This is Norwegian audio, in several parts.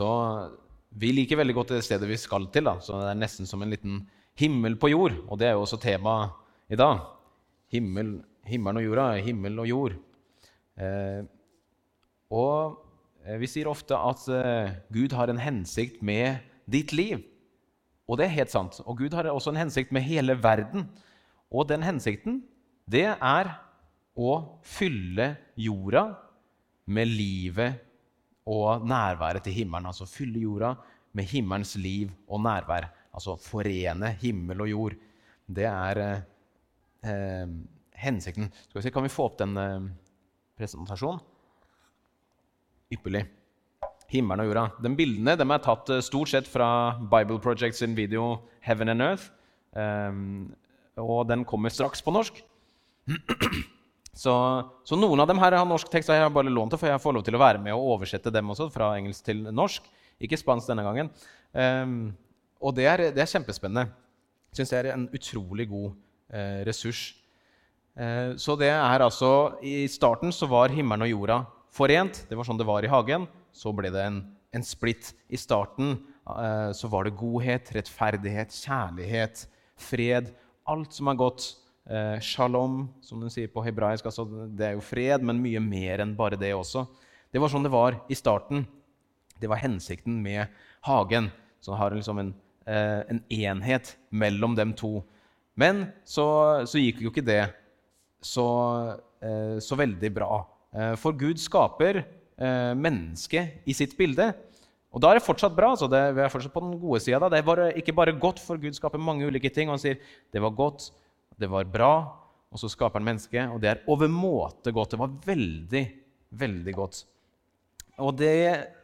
Så vi liker veldig godt det stedet vi skal til. da, så Det er nesten som en liten himmel på jord. Og det er jo også temaet i dag. Himmel, himmelen og jorda. Himmel og jord. Eh, og eh, vi sier ofte at eh, Gud har en hensikt med ditt liv. Og det er helt sant. Og Gud har også en hensikt med hele verden. Og den hensikten, det er å fylle jorda med livet og nærværet til himmelen. Altså fylle jorda med himmelens liv og nærvær. Altså forene himmel og jord. Det er eh, eh, hensikten. Skal vi se, Kan vi få opp den eh, presentasjonen? Ypperlig. Himmelen og jorda. De Bildene de er tatt eh, stort sett fra Bible Project sin video 'Heaven and Earth'. Um, og den kommer straks på norsk. Så, så, noen av dem her har norsk tekst. og Jeg har bare lånt det, for jeg får lov til å være med og oversette dem også fra engelsk til norsk. Ikke spansk denne gangen. Um, og det er, det er kjempespennende. Syns jeg er en utrolig god eh, ressurs. Eh, så det er altså I starten så var himmelen og jorda forent. Det var sånn det var i hagen. Så ble det en, en splitt. I starten eh, så var det godhet, rettferdighet, kjærlighet, fred. Alt som er godt. Eh, shalom, som den sier på hebraisk. Altså, det er jo fred, men mye mer enn bare det også. Det var sånn det var i starten. Det var hensikten med hagen. Så har liksom en, eh, en enhet mellom dem to. Men så, så gikk jo ikke det så, eh, så veldig bra. Eh, for Gud skaper eh, mennesket i sitt bilde. Og da er det fortsatt bra. altså det, Vi er fortsatt på den gode sida. Det bare, ikke bare godt, for Gud skaper mange ulike ting. Og han sier det var godt, det var bra, og så skaper han mennesket. Og det er overmåte godt. Det var veldig, veldig godt. Og det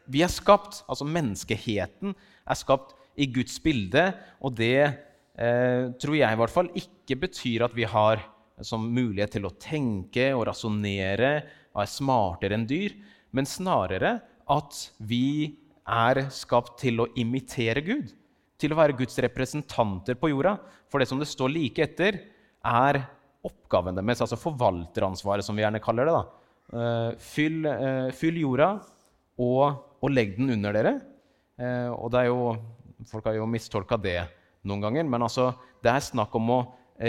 vi er skapt, altså menneskeheten, er skapt i Guds bilde. Og det eh, tror jeg i hvert fall ikke betyr at vi har som mulighet til å tenke og rasjonere og er smartere enn dyr, men snarere at vi er skapt til å imitere Gud. Til å være Guds representanter på jorda. For det som det står like etter, er oppgaven deres, altså forvalteransvaret, som vi gjerne kaller det. Eh, fyll, eh, fyll jorda og, og, legg den under dere. Eh, og det er jo, Folk har jo mistolka det noen ganger, men altså, det er snakk om å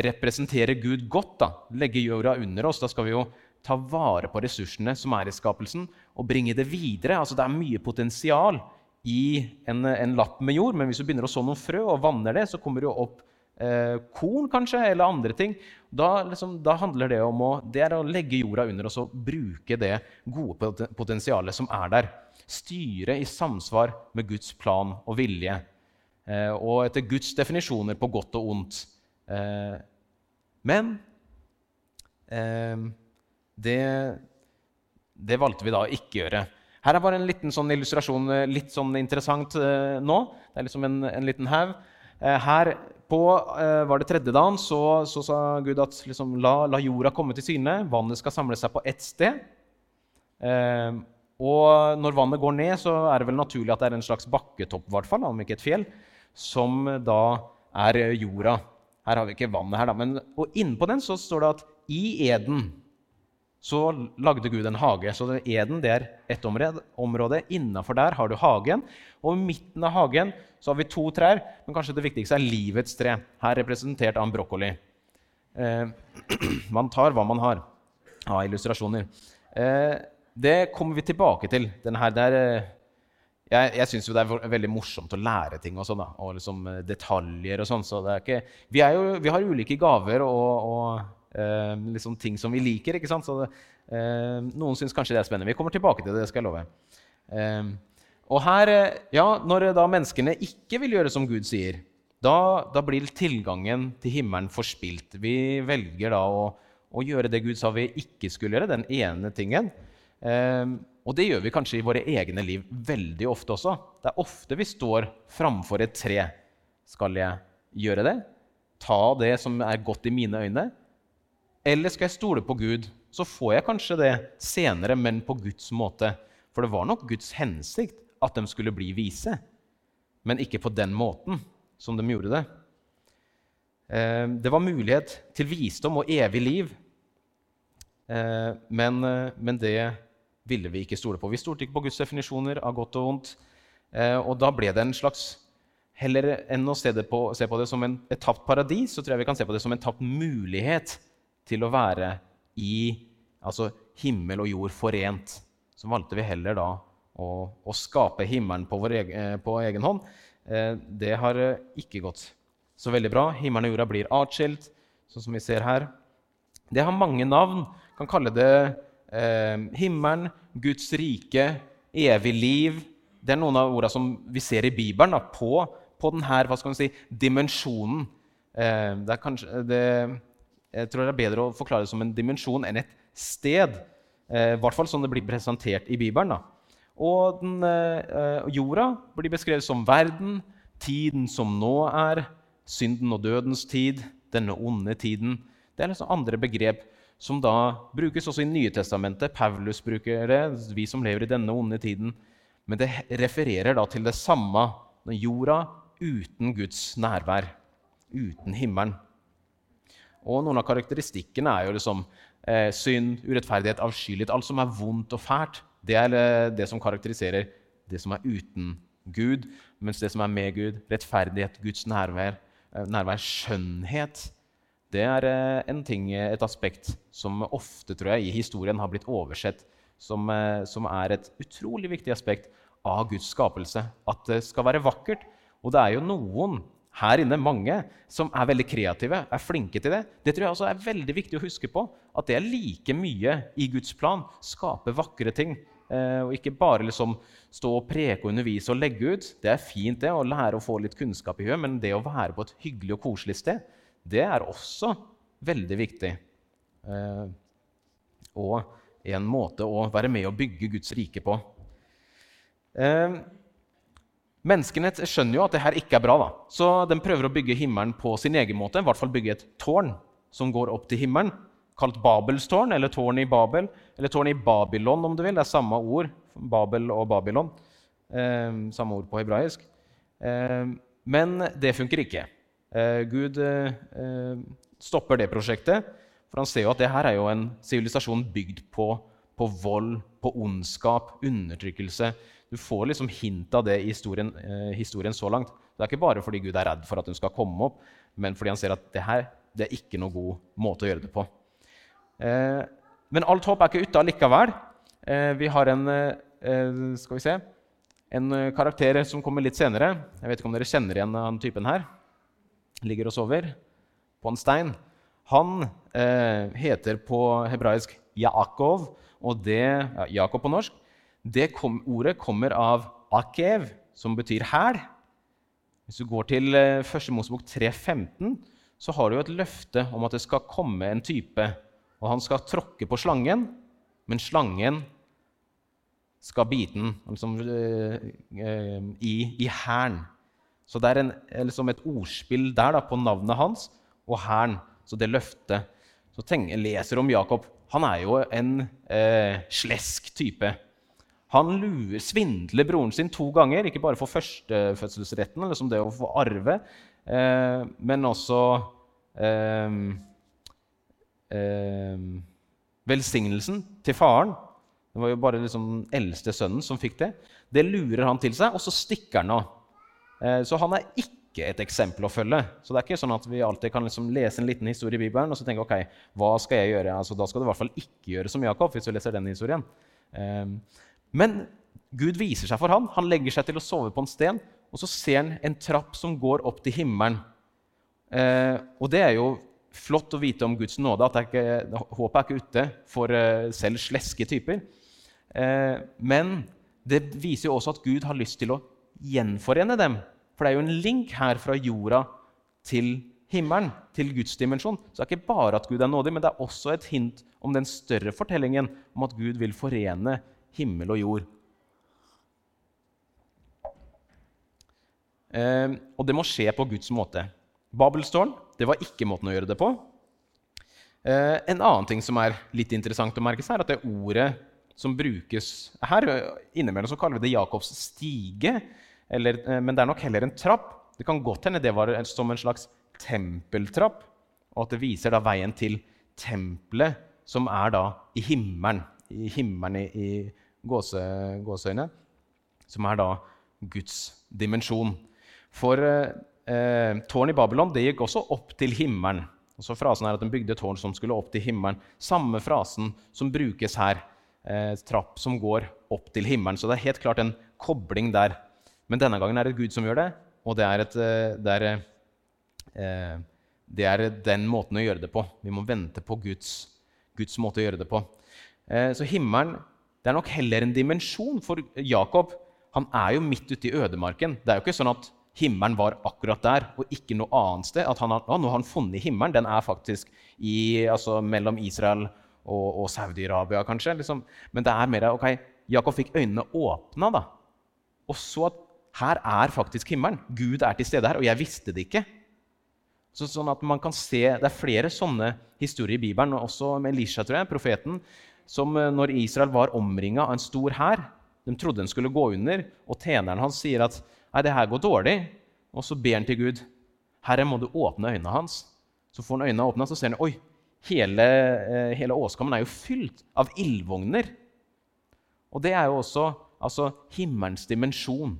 representere Gud godt. da. Legge jorda under oss. Da skal vi jo ta vare på ressursene som er i skapelsen, og bringe det videre. Altså, det er mye potensial i en, en, lapp med jord, men hvis du begynner å så noen frø og vanner det, så kommer det jo opp eh, korn kanskje, eller andre ting. Da, liksom, da, handler det om å, det å legge jorda under og så bruke det gode potensialet som er der. Styre i samsvar med Guds plan og vilje, eh, og etter Guds definisjoner på godt og ondt. Eh, men eh, det, det valgte vi da å ikke gjøre. Her er bare en liten sånn illustrasjon, eh, litt sånn interessant eh, nå. Det er liksom en, en liten haug. Eh, her på uh, var det tredje dagen så, så sa Gud at liksom, la, la, jorda komme til syne. Vannet skal samle seg på ett sted. og når vannet går ned, så er det vel naturlig at det er en slags bakketopp, fall, om ikke et fjell, som da er jorda. Her har vi ikke vannet, her, da, men, og innpå den så står det at i Eden så lagde Gud en hage. Så Eden det er ett område. Innafor der har du hagen. Og i midten av hagen så har vi to trær, men kanskje det viktigste er livets tre. Her representert av en brokkoli. Eh, man tar hva man har av illustrasjoner. Eh, det kommer vi tilbake til. Denne her, der, eh, jeg jeg syns det er veldig morsomt å lære ting og sånn. Og liksom eh, detaljer og sånn. Så vi, vi, har ulike gaver og, og liksom ting som vi liker. ikke sant? Så eh, Noen syns kanskje det er spennende. Vi kommer tilbake til det. det skal jeg love. Eh, og her, eh, ja, Når da menneskene ikke vil gjøre som Gud sier, da, da blir tilgangen til himmelen forspilt. Vi velger da å, å, gjøre det Gud sa vi ikke skulle gjøre, den ene tingen. Eh, og det gjør vi kanskje i våre egne liv veldig ofte også. Det er ofte vi står framfor et tre. Skal jeg gjøre det? Ta det som er godt i mine øyne? Eller skal jeg stole på Gud? Så får jeg kanskje det senere, men på Guds måte. For det var nok Guds hensikt at de skulle bli vise, men ikke på den måten som de gjorde det. Eh, det var mulighet til visdom og evig liv, eh, men, eh, men det ville vi ikke stole på. Vi stolte ikke på Guds definisjoner av godt og vondt. Og da ble det en slags Heller enn å se, på, se på det som en, et tapt paradis, så tror jeg vi kan se på det som en tapt mulighet til å være i altså himmel og jord forent. Så valgte vi heller da å, å skape himmelen på, egen, eh, på egen hånd. Eh, det har ikke gått så veldig bra. Himmelen og jorda blir atskilt, sånn som vi ser her. Det har mange navn. Kan kalle det eh, himmelen, Guds rike, evig liv. Det er noen av ordene som vi ser i Bibelen da, på, på denne si, dimensjonen. Eh, det kanskje, det, jeg tror det er bedre å forklare det som en dimensjon enn et sted. Eh, I hvert fall sånn det blir presentert i Bibelen. Da. Og den, eh, jorda blir beskrevet som verden, tiden som nå er, synden og dødens tid, denne onde tiden. Det er liksom andre begrep som da brukes også i Nye Testamentet. Paulus bruker det, vi som lever i denne onde tiden. Men det refererer da til det samme. Jorda uten Guds nærvær, uten himmelen. Og noen av karakteristikkene er jo liksom eh, synd, urettferdighet, avskyelighet. Alt som er vondt og fælt. Det er eh, det som karakteriserer det som er uten Gud. Mens det som er med Gud, rettferdighet, Guds nærvær, eh, nærvær skjønnhet det er eh, en ting, eh, et aspekt som ofte tror jeg, i historien har blitt oversett, som, som, er et utrolig viktig aspekt av Guds skapelse. At det skal være vakkert. Og det er jo noen her inne, mange, som er veldig kreative, er flinke til det. Det tror jeg også er veldig viktig å huske på. At det er like mye i Guds plan. Skape vakre ting. og ikke bare liksom stå og preke og undervise og legge ut. Det er fint det, å lære å få litt kunnskap i huet, men det å være på et hyggelig og koselig sted det er også veldig viktig. Eh, og en måte å være med og bygge Guds rike på. Menneskene skjønner jo at det her ikke er bra, da. så de prøver å bygge himmelen på sin egen måte. I hvert fall bygge et tårn som går opp til himmelen, kalt Babelstårn eller tårn i Babel, eller tårn i Babylon, om du vil. Det er samme ord. Babel og Babylon. Eh, samme ord på hebraisk. Eh, men det funker ikke. Eh, Gud eh, stopper det prosjektet, for han ser jo at det her er jo en sivilisasjon bygd på, på, vold, på ondskap, undertrykkelse. Du får liksom hint av det i historien, eh, historien, så langt. Det er ikke bare fordi Gud er redd for at hun skal komme opp, men fordi han ser at det her det er ikke noe god måte å gjøre det på. Eh, men alt håp er ikke ute allikevel. Eh, vi har en skal vi se, en karakter som kommer litt senere. Jeg vet ikke om dere kjenner igjen han typen her ligger og sover på en stein. Han eh, heter på hebraisk Jakob, og det ja, Jakob på norsk. Det kom, ordet kommer av akev, som betyr hæl. Hvis du går til eh, 1. Mosebok 3,15, så har du et løfte om at det skal komme en type, og han skal tråkke på slangen, men slangen skal bite den liksom, eh, eh, i, i hæren. Så det er en, liksom et ordspill der da, på navnet hans og hæren. Så det løftet. Så tenk, leser om Jakob. Han er jo en eh, slesk type. Han lurer, svindler broren sin to ganger, ikke bare for førstefødselsretten, eller som det å få arve, eh, men også eh, eh, velsignelsen til faren. Det var jo bare liksom den eldste sønnen som fikk det. Det lurer han til seg, og så stikker han av. Eh, så han er ikke et eksempel å følge. Så det er ikke sånn at vi alltid kan liksom lese en liten historie i Bibelen og så tenke ok, hva skal jeg gjøre? Altså, da skal du i hvert fall ikke gjøre som Jakob. hvis du leser den historien. Ehm, men Gud viser seg for han. Han legger seg til å sove på en sten, og så ser han en trapp som går opp til himmelen. Eh, og det er jo flott å vite om Guds nåde, at ikke, håpet er ikke ute for eh, selv sleske typer. Men det viser jo også at Gud har lyst til å gjenforene dem. For det er jo en link her fra jorda til himmelen, til Guds dimensjon. Så det er ikke bare at Gud er nådig, men det er også et hint om den større fortellingen om at Gud vil forene himmel og jord. Eh, og det må skje på Guds måte. Babelstårn det var ikke måten å gjøre det på. Eh, en annen ting som er litt interessant å merke seg, er at det ordet som brukes her Innimellom så kaller vi det Jakobs stige. Eller, eh, men det er nok heller en trapp. Det kan godt hende det var som en slags tempeltrapp, og at det viser da veien til tempelet, som er da i himmelen. I himmelen i, i gåse, gåseøyne. Som er da Guds dimensjon. For eh, tårnet i Babylon det gikk også opp til himmelen. Og så Frasen er at den bygde tårn som skulle opp til himmelen. Samme frasen som brukes her. Eh, trapp som går opp til himmelen. Så det er helt klart en kobling der. Men denne gangen er det Gud som gjør det, og det er, et, eh, det er, eh, det er den måten å gjøre det på. Vi må vente på Guds, Guds måte å gjøre det på. Eh, så himmelen det er nok heller en dimensjon for Jakob. Han er jo midt ute i ødemarken. Det er jo ikke sånn at himmelen var akkurat der og ikke noe annet sted. At han har, nå har han funnet himmelen. Den er faktisk i, altså, mellom Israel og, og Saudi-Arabia, kanskje. Liksom. Men det er mer ok, Jakob fikk øynene åpna da, og så at her er faktisk himmelen. Gud er til stede her, og jeg visste det ikke. Så, sånn at man kan se, Det er flere sånne historier i Bibelen, også med Elisha, tror jeg, profeten, som eh, når Israel var omringa av en stor hær De trodde den skulle gå under, og tjeneren hans sier at nei, det her går dårlig. Og så ber han til Gud. Herre, må du åpne øynene hans. Så får han øynene åpna, så ser han oi, hele, eh, hele åskammen er jo fylt av ildvogner. Og det er jo også altså, himmelens dimensjon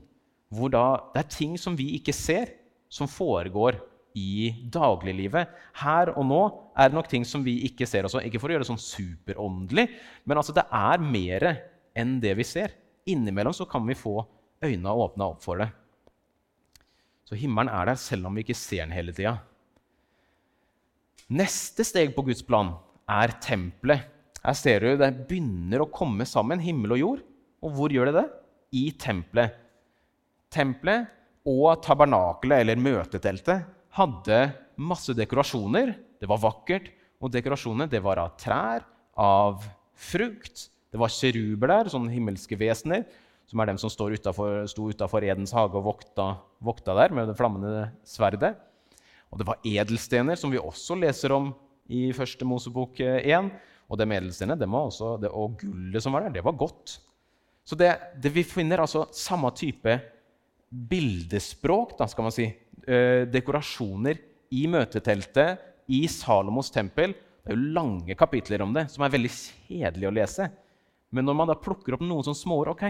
hvor da, det er ting som vi ikke ser, som foregår i dagliglivet. Her og nå er det nok ting som vi ikke ser. Også. Ikke for å gjøre det sånn superåndelig, men altså det er mer enn det vi ser. Innimellom så kan vi få øynene åpna opp for det. Så himmelen er der selv om vi ikke ser den hele tida. Neste steg på Guds plan er tempelet. Her ser du det begynner å komme sammen, himmel og jord. Og hvor gjør det det? I tempelet. Tempelet og tabernakelet, eller møteteltet, hadde masse dekorasjoner. Det var vakkert. Og dekorasjonene det var av trær, av frukt. Det var kjeruber sånne himmelske vesener, som er dem som utenfor, sto utafor Edens hage og vokta, vokta, der med det flammende sverdet. Og det var edelstener, som vi også leser om i første Mosebok 1. Eh, og de edelstenene, og gullet som var der, det var godt. Så det, det vi finner altså samme type bildespråk, da, skal man si. Eh, dekorasjoner i møteteltet, i Salomos tempel. Det er jo lange kapitler om det, som er veldig kjedelig å lese. Men når man da plukker opp noen sånne småord ok,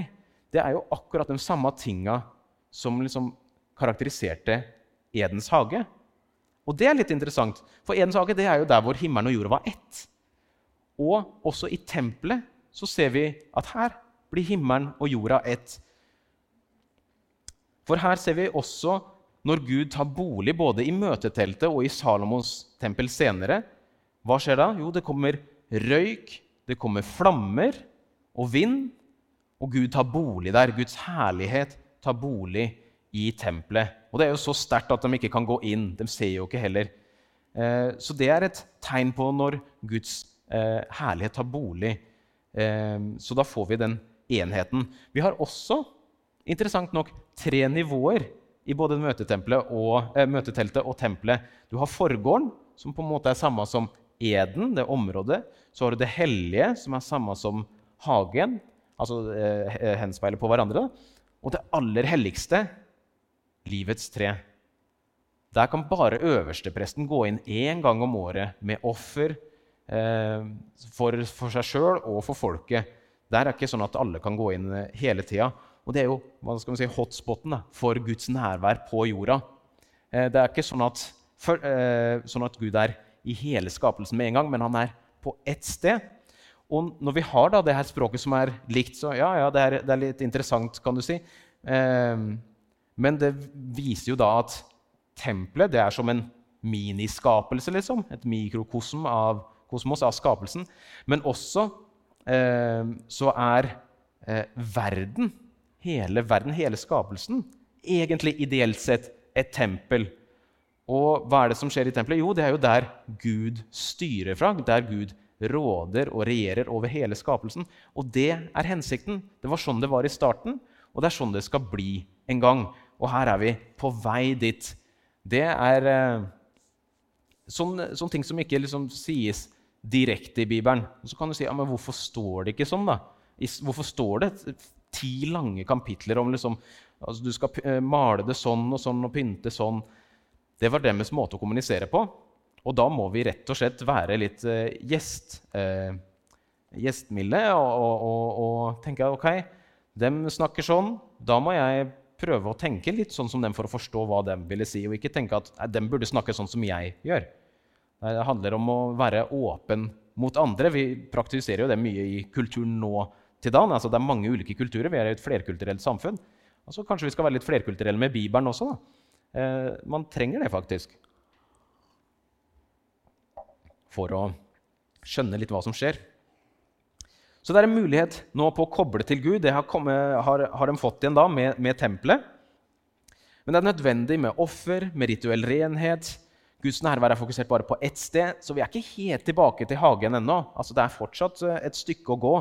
Det er jo akkurat de samme tinga som liksom karakteriserte Edens hage. Og det er litt interessant, for Edens hage det er jo der hvor himmelen og jorda var ett. Og også i tempelet så ser vi at her blir himmelen og jorda ett. For her ser vi også når Gud tar bolig både i møteteltet og i Salomos tempel senere. Hva skjer da? Jo, det kommer røyk, det kommer flammer og vind. Og Gud tar bolig der. Guds herlighet tar bolig i tempelet. Og det er jo så sterkt at de ikke kan gå inn. De ser jo ikke heller. Eh, så det er et tegn på når Guds eh, herlighet tar bolig. Eh, så da får vi den enheten. Vi har også interessant nok tre nivåer i både og, eh, møteteltet og tempelet. Du har forgården, som på en måte er samme som eden, det området. Så har du det hellige, som er samme som hagen, altså eh, henspeiler på hverandre. Og det aller helligste, livets tre. Der kan bare øverstepresten gå inn én gang om året med offer eh, for, for, seg sjøl og for folket. Der er det ikke sånn at alle kan gå inn eh, hele tida. Og det er jo hva skal man si, hotspoten for Guds nærvær på jorda. Eh, det er ikke sånn at, for, eh, sånn at, Gud er i hele skapelsen med en gang, men han er på ett sted. Og når vi har da det her språket som er likt, så ja, ja, det er, det er litt interessant, kan du si. Eh, men det viser jo da at tempelet det er som en miniskapelse, liksom. Et mikrokosm av kosmos, av skapelsen. Men også eh, så er eh, verden hele verden, hele skapelsen, egentlig ideelt sett et tempel. Og hva er det som skjer i tempelet? Jo, det er jo der Gud styrer fra. Der Gud råder og regjerer over hele skapelsen. Og det er hensikten. Det var sånn det var i starten, og det er sånn det skal bli en gang. Og her er vi på vei dit. Det er eh, sånne, sånne ting som ikke liksom sies direkte i Bibelen. Og så kan du si ja, men hvorfor står det ikke sånn, da? Hvorfor står det ti lange kapitler om liksom, altså du skal eh, male det sånn og sånn og pynte sånn. Det var deres måte å kommunisere på. Og da må vi rett og slett være litt eh, gjest, eh, gjestmilde og, og, og, og, tenke ok, dem snakker sånn. Da må jeg prøve å tenke litt sånn som dem for å forstå hva de ville si, og ikke tenke at nei, de burde snakke sånn som jeg gjør. Det handler om å være åpen mot andre. Vi praktiserer jo det mye i kulturen nå til dagen. Altså, det er mange ulike kulturer. Vi er et flerkulturelt samfunn. Altså, kanskje vi skal være litt flerkulturelle med Bibelen også. Eh, man trenger det faktisk for å skjønne litt hva som skjer. Så det er en mulighet nå på å koble til Gud. Det har, kommet, har, har de fått igjen da med, med tempelet. Men det er nødvendig med offer, med rituell renhet. Guds nærvær er fokusert bare på ett sted, så vi er ikke helt tilbake til hagen ennå. Altså, det er fortsatt eh, et stykke å gå.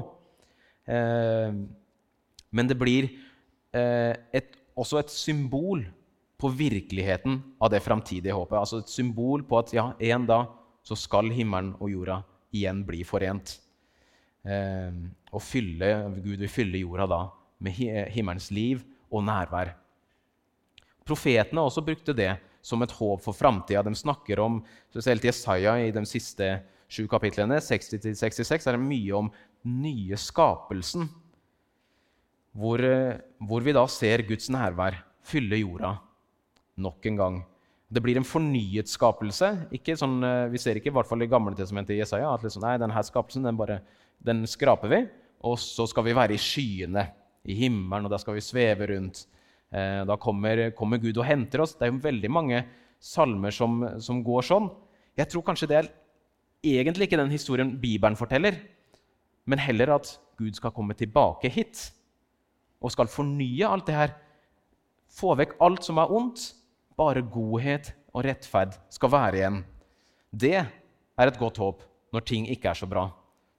Eh, men det blir eh, et, også et symbol på virkeligheten av det framtidige håpet. Altså et symbol på at ja, en dag så skal himmelen og jorda igjen bli forent eh, og fylle, Gud vil fylle jorda da med himmelens liv og nærvær. Profetene også brukte det som et håp for framtida. De snakker om, spesielt Jesaja i de siste sju kapitlene, 60-66, er det mye om nye skapelsen. Hvor, hvor, vi da ser Guds nærvær fylle jorda nok en gang. Det blir en fornyet skapelse. Sånn, eh, vi ser ikke i hvert fall i Gamle testamentet i Jesaja, at liksom, nei, denne skapelsen den bare den skraper vi, og så skal vi være i skyene, i himmelen, og der skal vi sveve rundt. Eh, da kommer, kommer, Gud og henter oss. Det er jo veldig mange salmer som, som, går sånn. Jeg tror kanskje det er egentlig ikke den historien Bibelen forteller, men heller at Gud skal komme tilbake hit og skal fornye alt det her. Få vekk alt som er ondt. Bare godhet og rettferd skal være igjen. Det er et godt håp når ting ikke er så bra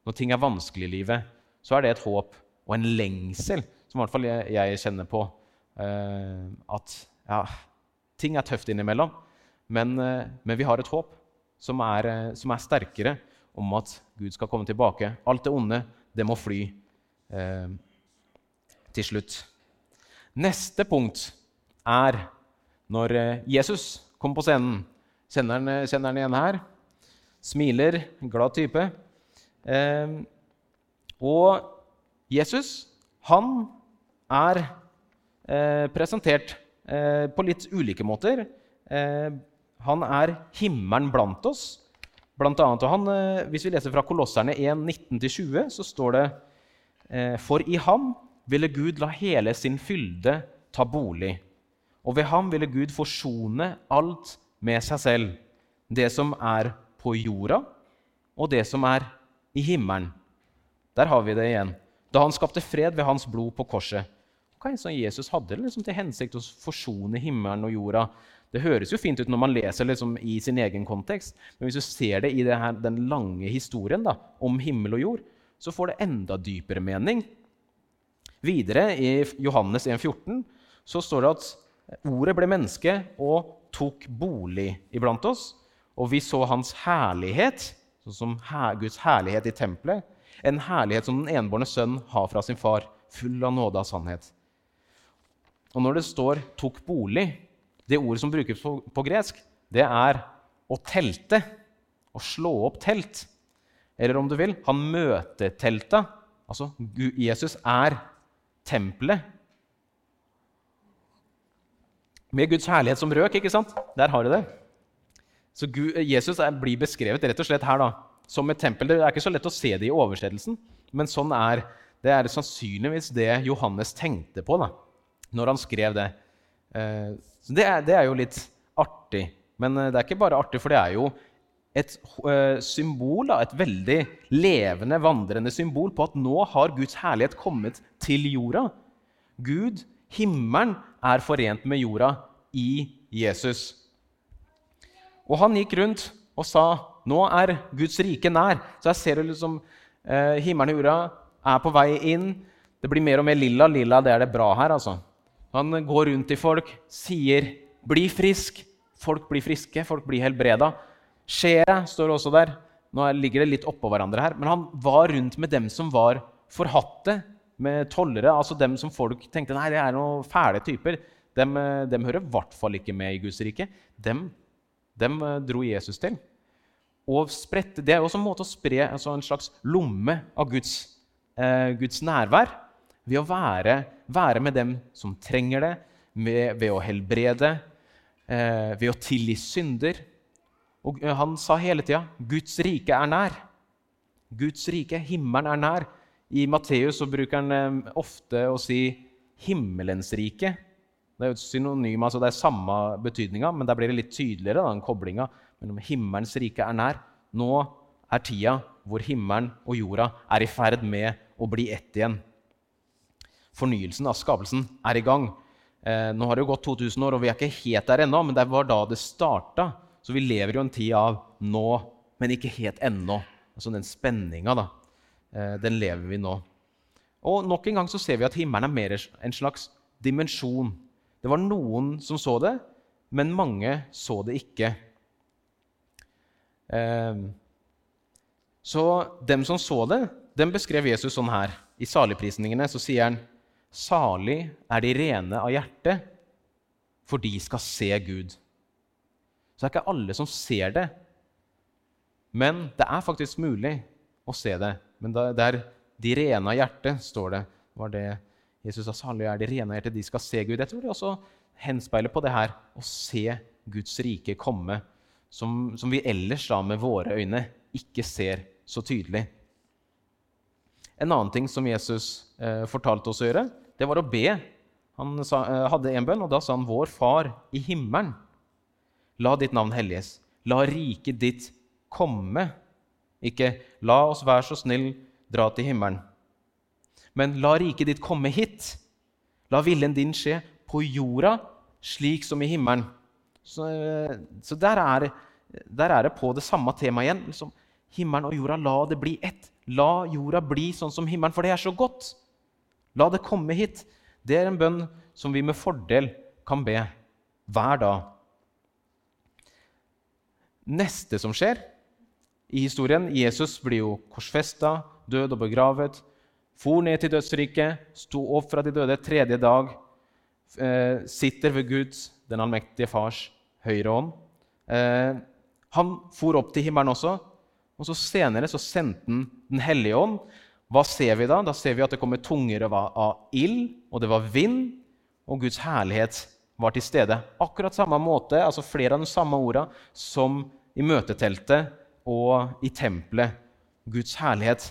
når ting er vanskelig i livet, så er det et håp og en lengsel som i hvert fall jeg, kjenner på. Uh, at ja, ting er tøft innimellom, men, uh, men vi har et håp som er, uh, som er, sterkere om at Gud skal komme tilbake. Alt det onde, det må fly til slutt. Neste punkt er når Jesus kommer på scenen. Kjenner han igjen her? Smiler, glad type. Eh, og Jesus, han er eh, presentert eh, på litt ulike måter. Eh, han er himmelen blant oss. Blant annet, og han, hvis vi leser fra Kolosserne 1, 19-20, så står det For i ham ville Gud la hele sin fylde ta bolig. Og ved ham ville Gud forsone alt med seg selv, det som er på jorda, og det som er i himmelen. Der har vi det igjen. Da han skapte fred ved hans blod på korset. Hva er det som Jesus hadde liksom til hensikt å forsone himmelen og jorda? Det høres jo fint ut når man leser liksom i sin egen kontekst, men hvis du ser det i det her, den lange historien da, om himmel og jord, så får det enda dypere mening. Videre, i Johannes 1,14, så står det at ordet ble menneske og tok bolig iblant oss, og vi så hans herlighet sånn som Guds herlighet i tempelet. En herlighet som den enbårne sønn har fra sin far, full av nåde og sannhet. Og når det står 'tok bolig', det ordet som brukes på, på gresk, det er å telte. Å slå opp telt. Eller om du vil, han møtetelta. Altså, Jesus er tempelet. Med Guds herlighet som røk, ikke sant? Der har du det. Så Gud, Jesus er, blir beskrevet rett og slett her da, som et tempel. Det er ikke så lett å se det i oversettelsen, men sånn er det er sannsynligvis det Johannes tenkte på da, når han skrev det. Eh, det, er, det, er, jo litt artig. Men eh, det er ikke bare artig, for det er jo et eh, symbol, et veldig levende, vandrende symbol på at nå har Guds herlighet kommet til jorda. Gud, himmelen, er forent med jorda i Jesus. Og han gikk rundt og sa nå er Guds rike nær. Så jeg ser liksom eh, himmelen og jorda er på vei inn. Det blir mer og mer lilla. Lilla, det er det bra her, altså. Han går rundt til folk, sier 'bli frisk'. Folk blir friske, folk blir helbreda. Skjer står også der. Nå ligger det litt oppå hverandre her. Men han var rundt med dem som var forhatte, med tollere. Altså dem som folk tenkte nei, det er noen fæle typer. Dem, eh, dem hører i hvert fall ikke med i Guds rike. Dem dem eh, dro Jesus til. Og sprette, Det er også en måte å spre altså en slags lomme av Guds, eh, Guds nærvær ved å være, være, med dem som trenger det, ved, ved å helbrede, eh, ved å tilgi synder. Og eh, han sa hele tida 'Guds rike er nær'. Guds rike, himmelen, er nær. I Matteus bruker han eh, ofte å si 'himmelens rike'. Det er jo et synonym, altså det er samme betydninga, men der blir det litt tydeligere, da, den koblinga mellom himmelens rike er nær. Nå er tida hvor himmelen og jorda er i ferd med å bli ett igjen. Fornyelsen av skapelsen er i gang. Eh, nå har det jo gått 2000 år, og vi er ikke helt der ennå, men det var da det starta. Så vi lever jo en tid av nå, men ikke helt ennå. Altså den spenninga, da. Eh, den lever vi nå. Og nok en gang så ser vi at himmelen er mer en slags dimensjon det var noen som så det, men mange så det ikke. Eh, så dem som så det, dem beskrev Jesus sånn her. I saligprisningene så sier han Salig er de rene av hjerte, for de skal se Gud. Så det er ikke alle som ser det. Men det er faktisk mulig å se det. Men det er de rene av hjerte, står det. var det Jesus sa salige er de rene av hjerte, de skal se Gud. Jeg tror det også henspeiler på det her å se Guds rike komme, som, som vi ellers da med våre øyne ikke ser så tydelig. En annen ting som Jesus eh, fortalte oss å gjøre, det var å be. Han sa, eh, hadde en bønn, og da sa han, 'Vår Far i himmelen, la ditt navn helliges. La riket ditt komme.' Ikke 'La oss være så snill dra til himmelen'. Men la riket ditt komme hit. La viljen din skje på jorda slik som i himmelen. Så, så der, er, der, er, det på det samme temaet igjen. Liksom, himmelen og jorda, la det bli ett. La jorda bli sånn som himmelen, for det er så godt. La det komme hit. Det er en bønn som vi med fordel kan be hver dag. Neste som skjer i historien Jesus blir jo korsfesta, død og begravet for ned til dødsriket, sto opp fra de døde tredje dag, eh, sitter ved Guds, den allmektige Fars, høyre hånd. Eh, han for opp til himmelen også, og så senere så sendte han Den hellige ånd. Hva ser vi da? Da ser vi at det kommer tunger av ild, og det var vind, og Guds herlighet var til stede. Akkurat samme måte, altså flere av de samme orda som i møteteltet og i tempelet. Guds herlighet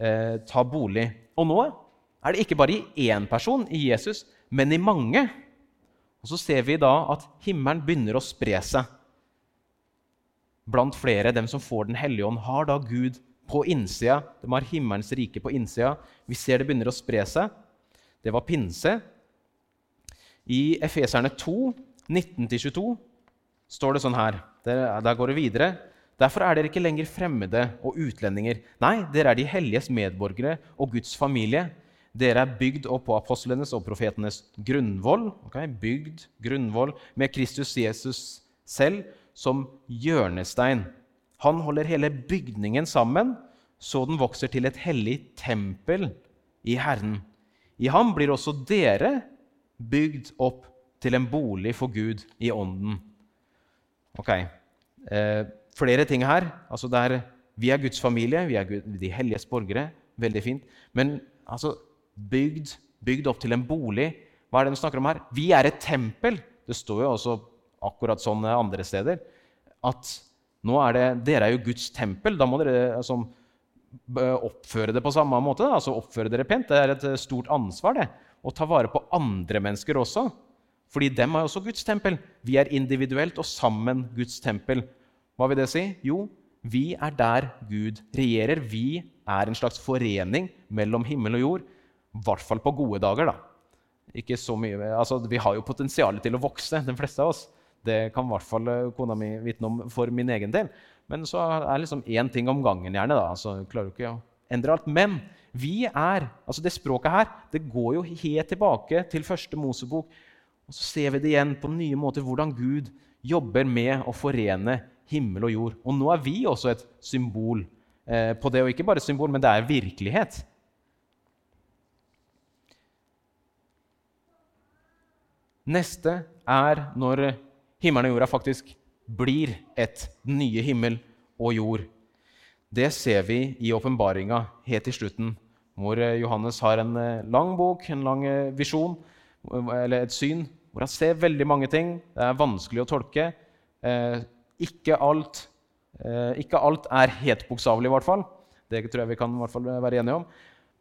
eh, tar bolig. Og nå er det ikke bare i én person, i Jesus, men i mange. Og så ser vi da at himmelen begynner å spre seg. Blant flere, dem som får Den hellige ånd, har da Gud på innsida. De har himmelens rike på innsida. Vi ser det begynner å spre seg. Det var pinse. I Efeserne 2, 19-22, står det sånn her. Der, der går det videre. Derfor er dere ikke lenger fremmede og utlendinger. Nei, dere er de helliges medborgere og Guds familie. Dere er bygd opp på apostlenes og profetenes grunnvoll, okay? bygd grunnvoll med Kristus Jesus selv som hjørnestein. Han holder hele bygningen sammen, så den vokser til et hellig tempel i Herren. I ham blir også dere bygd opp til en bolig for Gud i ånden. Ok. Eh, flere ting her. Altså der, vi er Guds familie, vi er Gud, de helliges borgere. Veldig fint. Men altså, bygd, bygd opp til en bolig. Hva er det vi snakker om her? Vi er et tempel. Det står jo også akkurat sånn andre steder. At nå er det, dere er jo Guds tempel. Da må dere altså, oppføre det på samme måte. altså Oppføre dere pent. Det er et stort ansvar det, å ta vare på andre mennesker også. Fordi dem er også Guds tempel. Vi er individuelt og sammen Guds tempel. Hva vil det si? Jo, vi er der Gud regjerer. Vi er en slags forening mellom himmel og jord. I hvert fall på gode dager, da. Ikke så mye, altså, vi har jo potensial til å vokse, de fleste av oss. Det kan i hvert fall eh, kona mi vitne om for min egen del. Men så er det liksom én ting om gangen, gjerne. da, altså klarer du ikke å endre alt. Men vi er altså Det språket her det går jo helt tilbake til første Mosebok. Og så ser vi det igjen på nye måter hvordan Gud jobber med å forene himmel og jord. Og nå er vi også et symbol eh, på det. Og ikke bare et symbol, men det er virkelighet. Neste er når himmelen og jorda faktisk blir et, nye himmel og jord. Det ser vi i åpenbaringa helt til slutten, hvor eh, Johannes har en eh, lang bok, en lang eh, visjon, eller et syn, hvor han ser veldig mange ting. Det er vanskelig å tolke. Ikke, alt, ikke alt er helt bokstavelig, i hvert fall. Det tror jeg vi kan være enige om.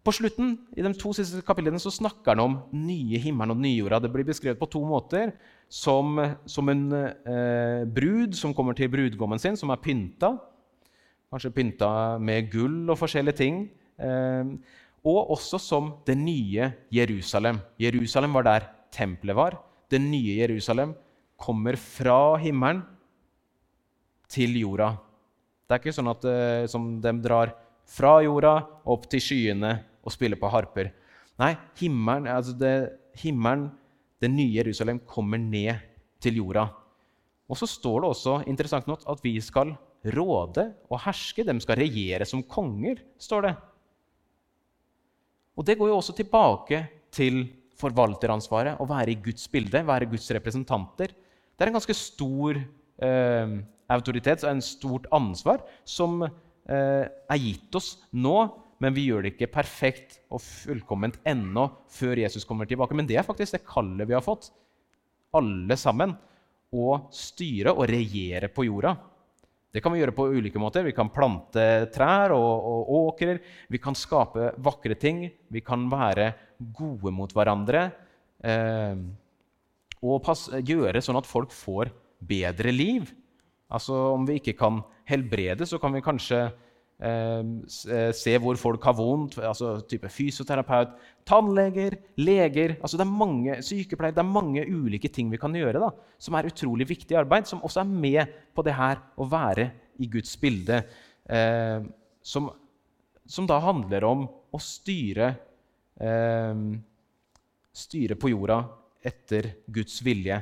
På slutten i de to siste kapitlene så snakker han om nye himmelen og nye jorda. Det blir beskrevet på to måter. Som, som en eh, brud som kommer til brudgommen sin, som er pynta. Kanskje pynta med gull og forskjellige ting. Eh, og også som det nye Jerusalem. Jerusalem var der tempelet var. Det nye Jerusalem kommer fra himmelen til jorda. Det er ikke sånn at eh, som de drar fra jorda opp til skyene og spiller på harper. Nei, himmelen, altså det, himmelen, det nye Jerusalem, kommer ned til jorda. Og så står det også interessant nok, at vi skal råde og herske. De skal regjere som konger, står det. Og Det går jo også tilbake til forvalteransvaret, å være i Guds bilde, være Guds representanter. Det er en ganske stor eh, autoritet og en stort ansvar som eh, er gitt oss nå, men vi gjør det ikke perfekt og fullkomment ennå før Jesus kommer tilbake. Men det er faktisk det kallet vi har fått, alle sammen, å styre og regjere på jorda. Det kan vi gjøre på ulike måter. Vi kan plante trær og, og, åkrer. Vi kan skape vakre ting. Vi kan være gode mot hverandre. Eh, og pass, gjøre sånn at folk får bedre liv. Altså Om vi ikke kan helbrede, så kan vi kanskje se hvor folk har vondt, altså type fysioterapeut, tannleger, leger altså det er mange, Sykepleiere Det er mange ulike ting vi kan gjøre da, som er utrolig viktig arbeid, som også er med på det her å være i Guds bilde. Eh, som, som, da handler om å styre, eh, styre på jorda etter Guds vilje,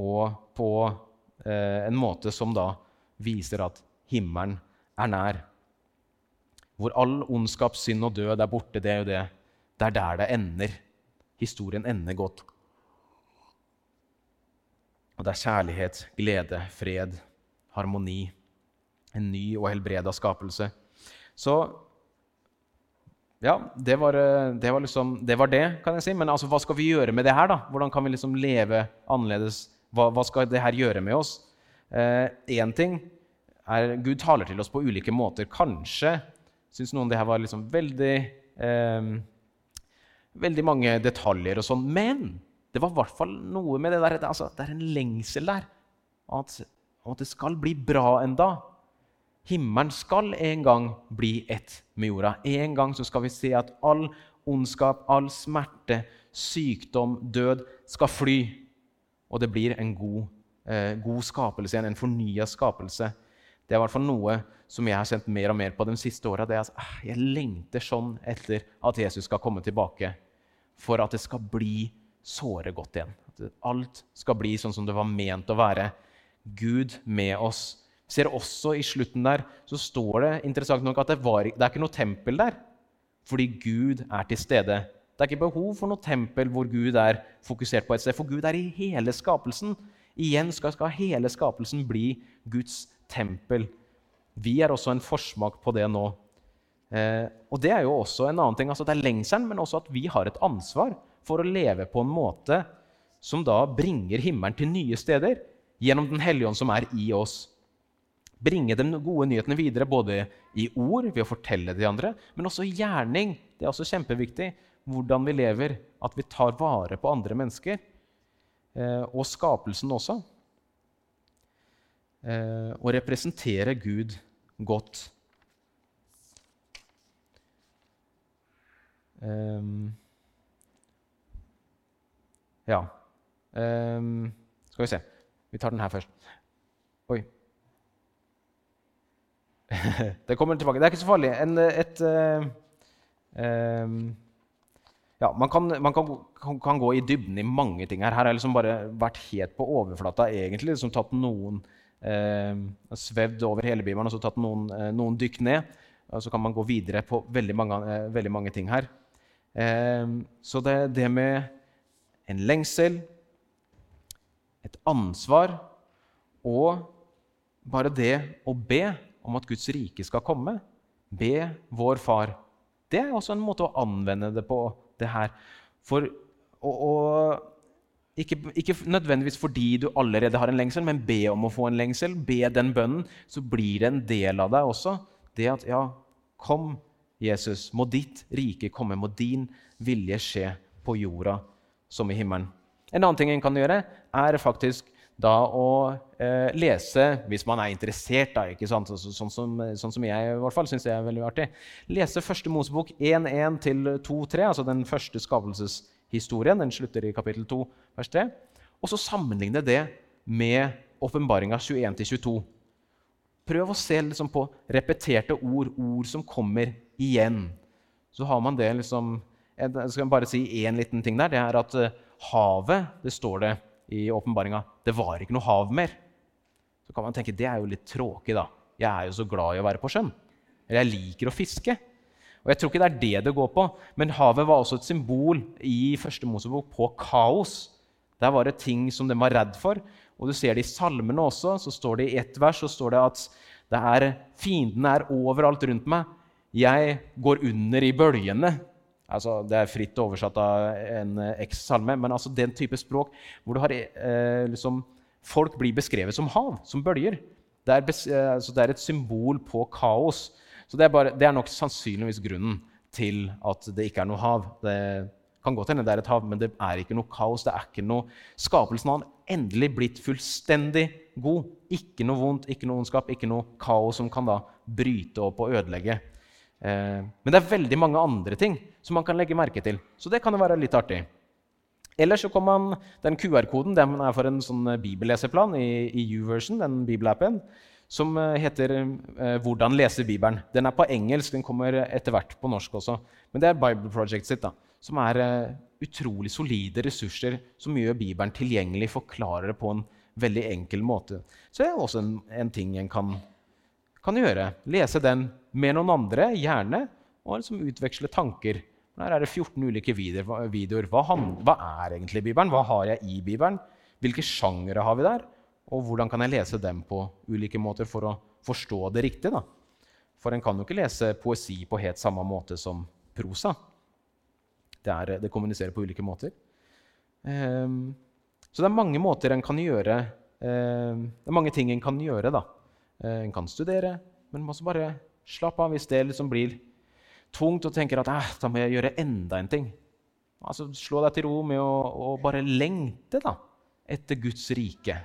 og på eh, en måte som da viser at himmelen er nær hvor all ondskap, synd og død er borte. Det er jo det. Det er der det ender. Historien ender godt. Og det er kjærlighet, glede, fred, harmoni. En ny og helbreda skapelse. Så ja, det var det, var liksom, det var det, kan jeg si. Men altså, hva skal vi gjøre med det her? da? Hvordan kan vi liksom leve annerledes? Hva, hva skal det her gjøre med oss? Én eh, ting er Gud taler til oss på ulike måter. Kanskje Syns noen det her var liksom veldig eh, Veldig mange detaljer og sånn. Men det var i hvert fall noe med det der altså, Det er en lengsel der. At, at det skal bli bra en dag. Himmelen skal en gang bli ett med jorda. En gang så skal vi se at all ondskap, all smerte, sykdom, død skal fly. Og det blir en god, eh, god skapelse igjen, en fornya skapelse. Det er i hvert fall noe som jeg har kjent mer og mer på de siste åra. Altså, ah, jeg lengter sånn etter at Jesus skal komme tilbake. For at det skal bli såre godt igjen. At alt skal bli sånn som det var ment å være. Gud med oss. Vi ser også i slutten der så står det interessant nok at det, var, det er ikke noe tempel der. Fordi Gud er til stede. Det er ikke behov for noe tempel hvor Gud er fokusert på et sted. For Gud er i hele skapelsen. Igjen skal, skal hele skapelsen bli Guds tempel. Vi er også en forsmak på det nå. Eh, og det er jo også en annen ting. altså Det er lengselen, men også at vi har et ansvar for å leve på en måte som da bringer himmelen til nye steder gjennom Den hellige ånd som er i oss. Bringe de gode nyhetene videre både i ord, ved å fortelle de andre, men også i gjerning. Det er også kjempeviktig. Hvordan vi lever, at vi tar vare på andre mennesker. Eh, og skapelsen også og representere Gud godt. Um, ja um, Skal vi se. Vi tar den her først. Oi. det kommer tilbake. Det er ikke så farlig. En, et uh, um, ja, man, kan, man kan, kan, kan, gå i dybden i mange ting her. Her har jeg liksom bare vært helt på overflata, egentlig. Liksom tatt noen eh, svevd over hele Bibelen og så tatt noen, eh, noen, dykk ned. Og så kan man gå videre på veldig mange, eh, veldig mange ting her. Eh, så det, det med en lengsel, et ansvar og bare det å be om at Guds rike skal komme, be vår Far, det er også en måte å anvende det på, det her. For og, å Ikke, ikke, nødvendigvis fordi du allerede har en lengsel, men be om å få en lengsel. Be den bønnen, så blir det en del av deg også. Det at ja, kom, Jesus, må ditt rike komme, må din vilje skje på jorda som i himmelen. En annen ting en kan gjøre, er faktisk da å eh, lese, hvis man er interessert, da, ikke sant? Så, så, sånn, som, sånn, som, jeg i hvert fall syns er veldig artig. Lese første Mosebok 1.1-2.3, altså den første skapelses historien. Den slutter i kapittel 2, vers 3. Og så sammenligne det med åpenbaringa 21-22. Prøv å se liksom på repeterte ord, ord som kommer igjen. Så har man det liksom Jeg skal bare si én liten ting der. Det er at eh, havet, det står det i åpenbaringa, det var ikke noe hav mer. Så kan man tenke det er jo litt tråkig, da. Jeg er jo så glad i å være på sjøen. Eller jeg liker å fiske. Og Jeg tror ikke det er det det går på, men havet var også et symbol i første Mosebok på kaos. Der var det ting som de var redd for. Og du ser det i salmene også. så står det I ett vers så står det at det er, fiendene er overalt rundt meg. Jeg går under i bølgene. Altså, det er fritt oversatt av en eks-salme, men altså den type språk hvor har, eh, liksom, folk blir beskrevet som hav, som bølger. Det er, eh, altså, det er et symbol på kaos. Så det er, bare, det er, nok sannsynligvis grunnen til at det ikke er noe hav. Det kan godt hende det er et hav, men det er ikke noe kaos. det er ikke noe... Skapelsen har endelig blitt fullstendig god. Ikke noe vondt, ikke noe ondskap, ikke noe kaos som kan da bryte opp og ødelegge. Eh, men det er veldig mange andre ting som man kan legge merke til. Så det kan jo være litt artig. Ellers så kommer man, Den QR-koden den er for en sånn bibelleseplan i, i U-version, den bibelappen som eh, heter eh, 'Hvordan lese Bibelen'. Den er på engelsk, den kommer etter hvert på norsk også. Men det er Bible Project sitt, da, som er eh, utrolig solide ressurser som gjør Bibelen tilgjengelig, forklarer det på en veldig enkel måte. Så det er også en, en ting en kan, kan, gjøre. Lese den med noen andre, gjerne, og liksom utveksle tanker. Her er det 14 ulike videoer. Hva, hva er egentlig Bibelen? Hva har jeg i Bibelen? Hvilke sjangere har vi der? Og hvordan kan jeg lese dem på ulike måter for å forstå det riktig? da? For en kan jo ikke lese poesi på helt samme måte som prosa. Det, er, det kommuniserer på ulike måter. Um, så det er mange måter en kan gjøre um, Det er mange ting en kan gjøre. da. Uh, en kan studere, men må også bare slappe av hvis det liksom blir tungt og tenker at eh, da må jeg gjøre enda en ting. Altså, Slå deg til ro med å, å bare lengte da, etter Guds rike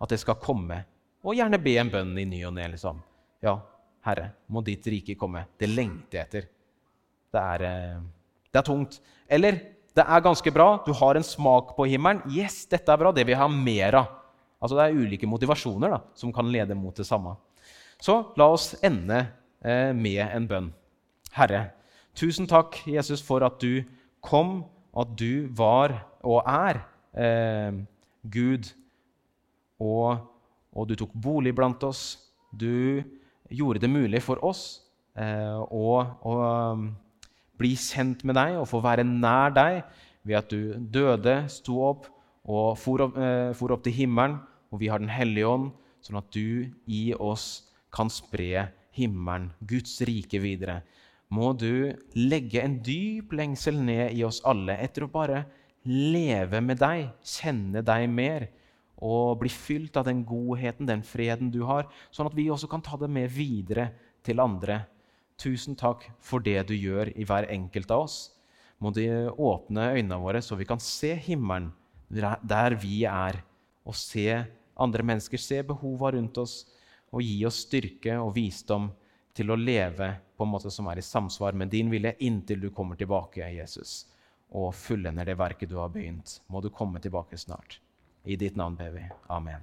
at det skal komme. Og gjerne be en bønn i ny og ne. Liksom. Ja, Herre, må ditt rike komme. Det lengter jeg etter. Det er, eh, det er tungt. Eller det er ganske bra. Du har en smak på himmelen. Yes, dette er bra. Det vil jeg ha mer av. Altså, det er ulike motivasjoner da, som kan lede mot det samme. Så la oss ende eh, med en bønn. Herre, tusen takk, Jesus, for at du kom, at du var og er eh, Gud og, og, du tok bolig blant oss. Du gjorde det mulig for oss eh, å, um, bli kjent med deg og få være nær deg ved at du døde, sto opp og for opp, eh, for opp til himmelen. Og vi har Den hellige ånd, sånn at du i oss kan spre himmelen, Guds rike, videre. Må du legge en dyp lengsel ned i oss alle etter å bare leve med deg, kjenne deg mer og bli fylt av den godheten, den freden du har, sånn at vi også kan ta det med videre til andre. Tusen takk for det du gjør i hver enkelt av oss. Må du åpne øynene våre, så vi kan se himmelen der vi er, og se andre mennesker, se behova rundt oss, og gi oss styrke og visdom til å leve på en måte som er i samsvar med din vilje, inntil du kommer tilbake, Jesus, og fullender det verket du har begynt. Må du komme tilbake snart. I ditt navn ber vi. Amen.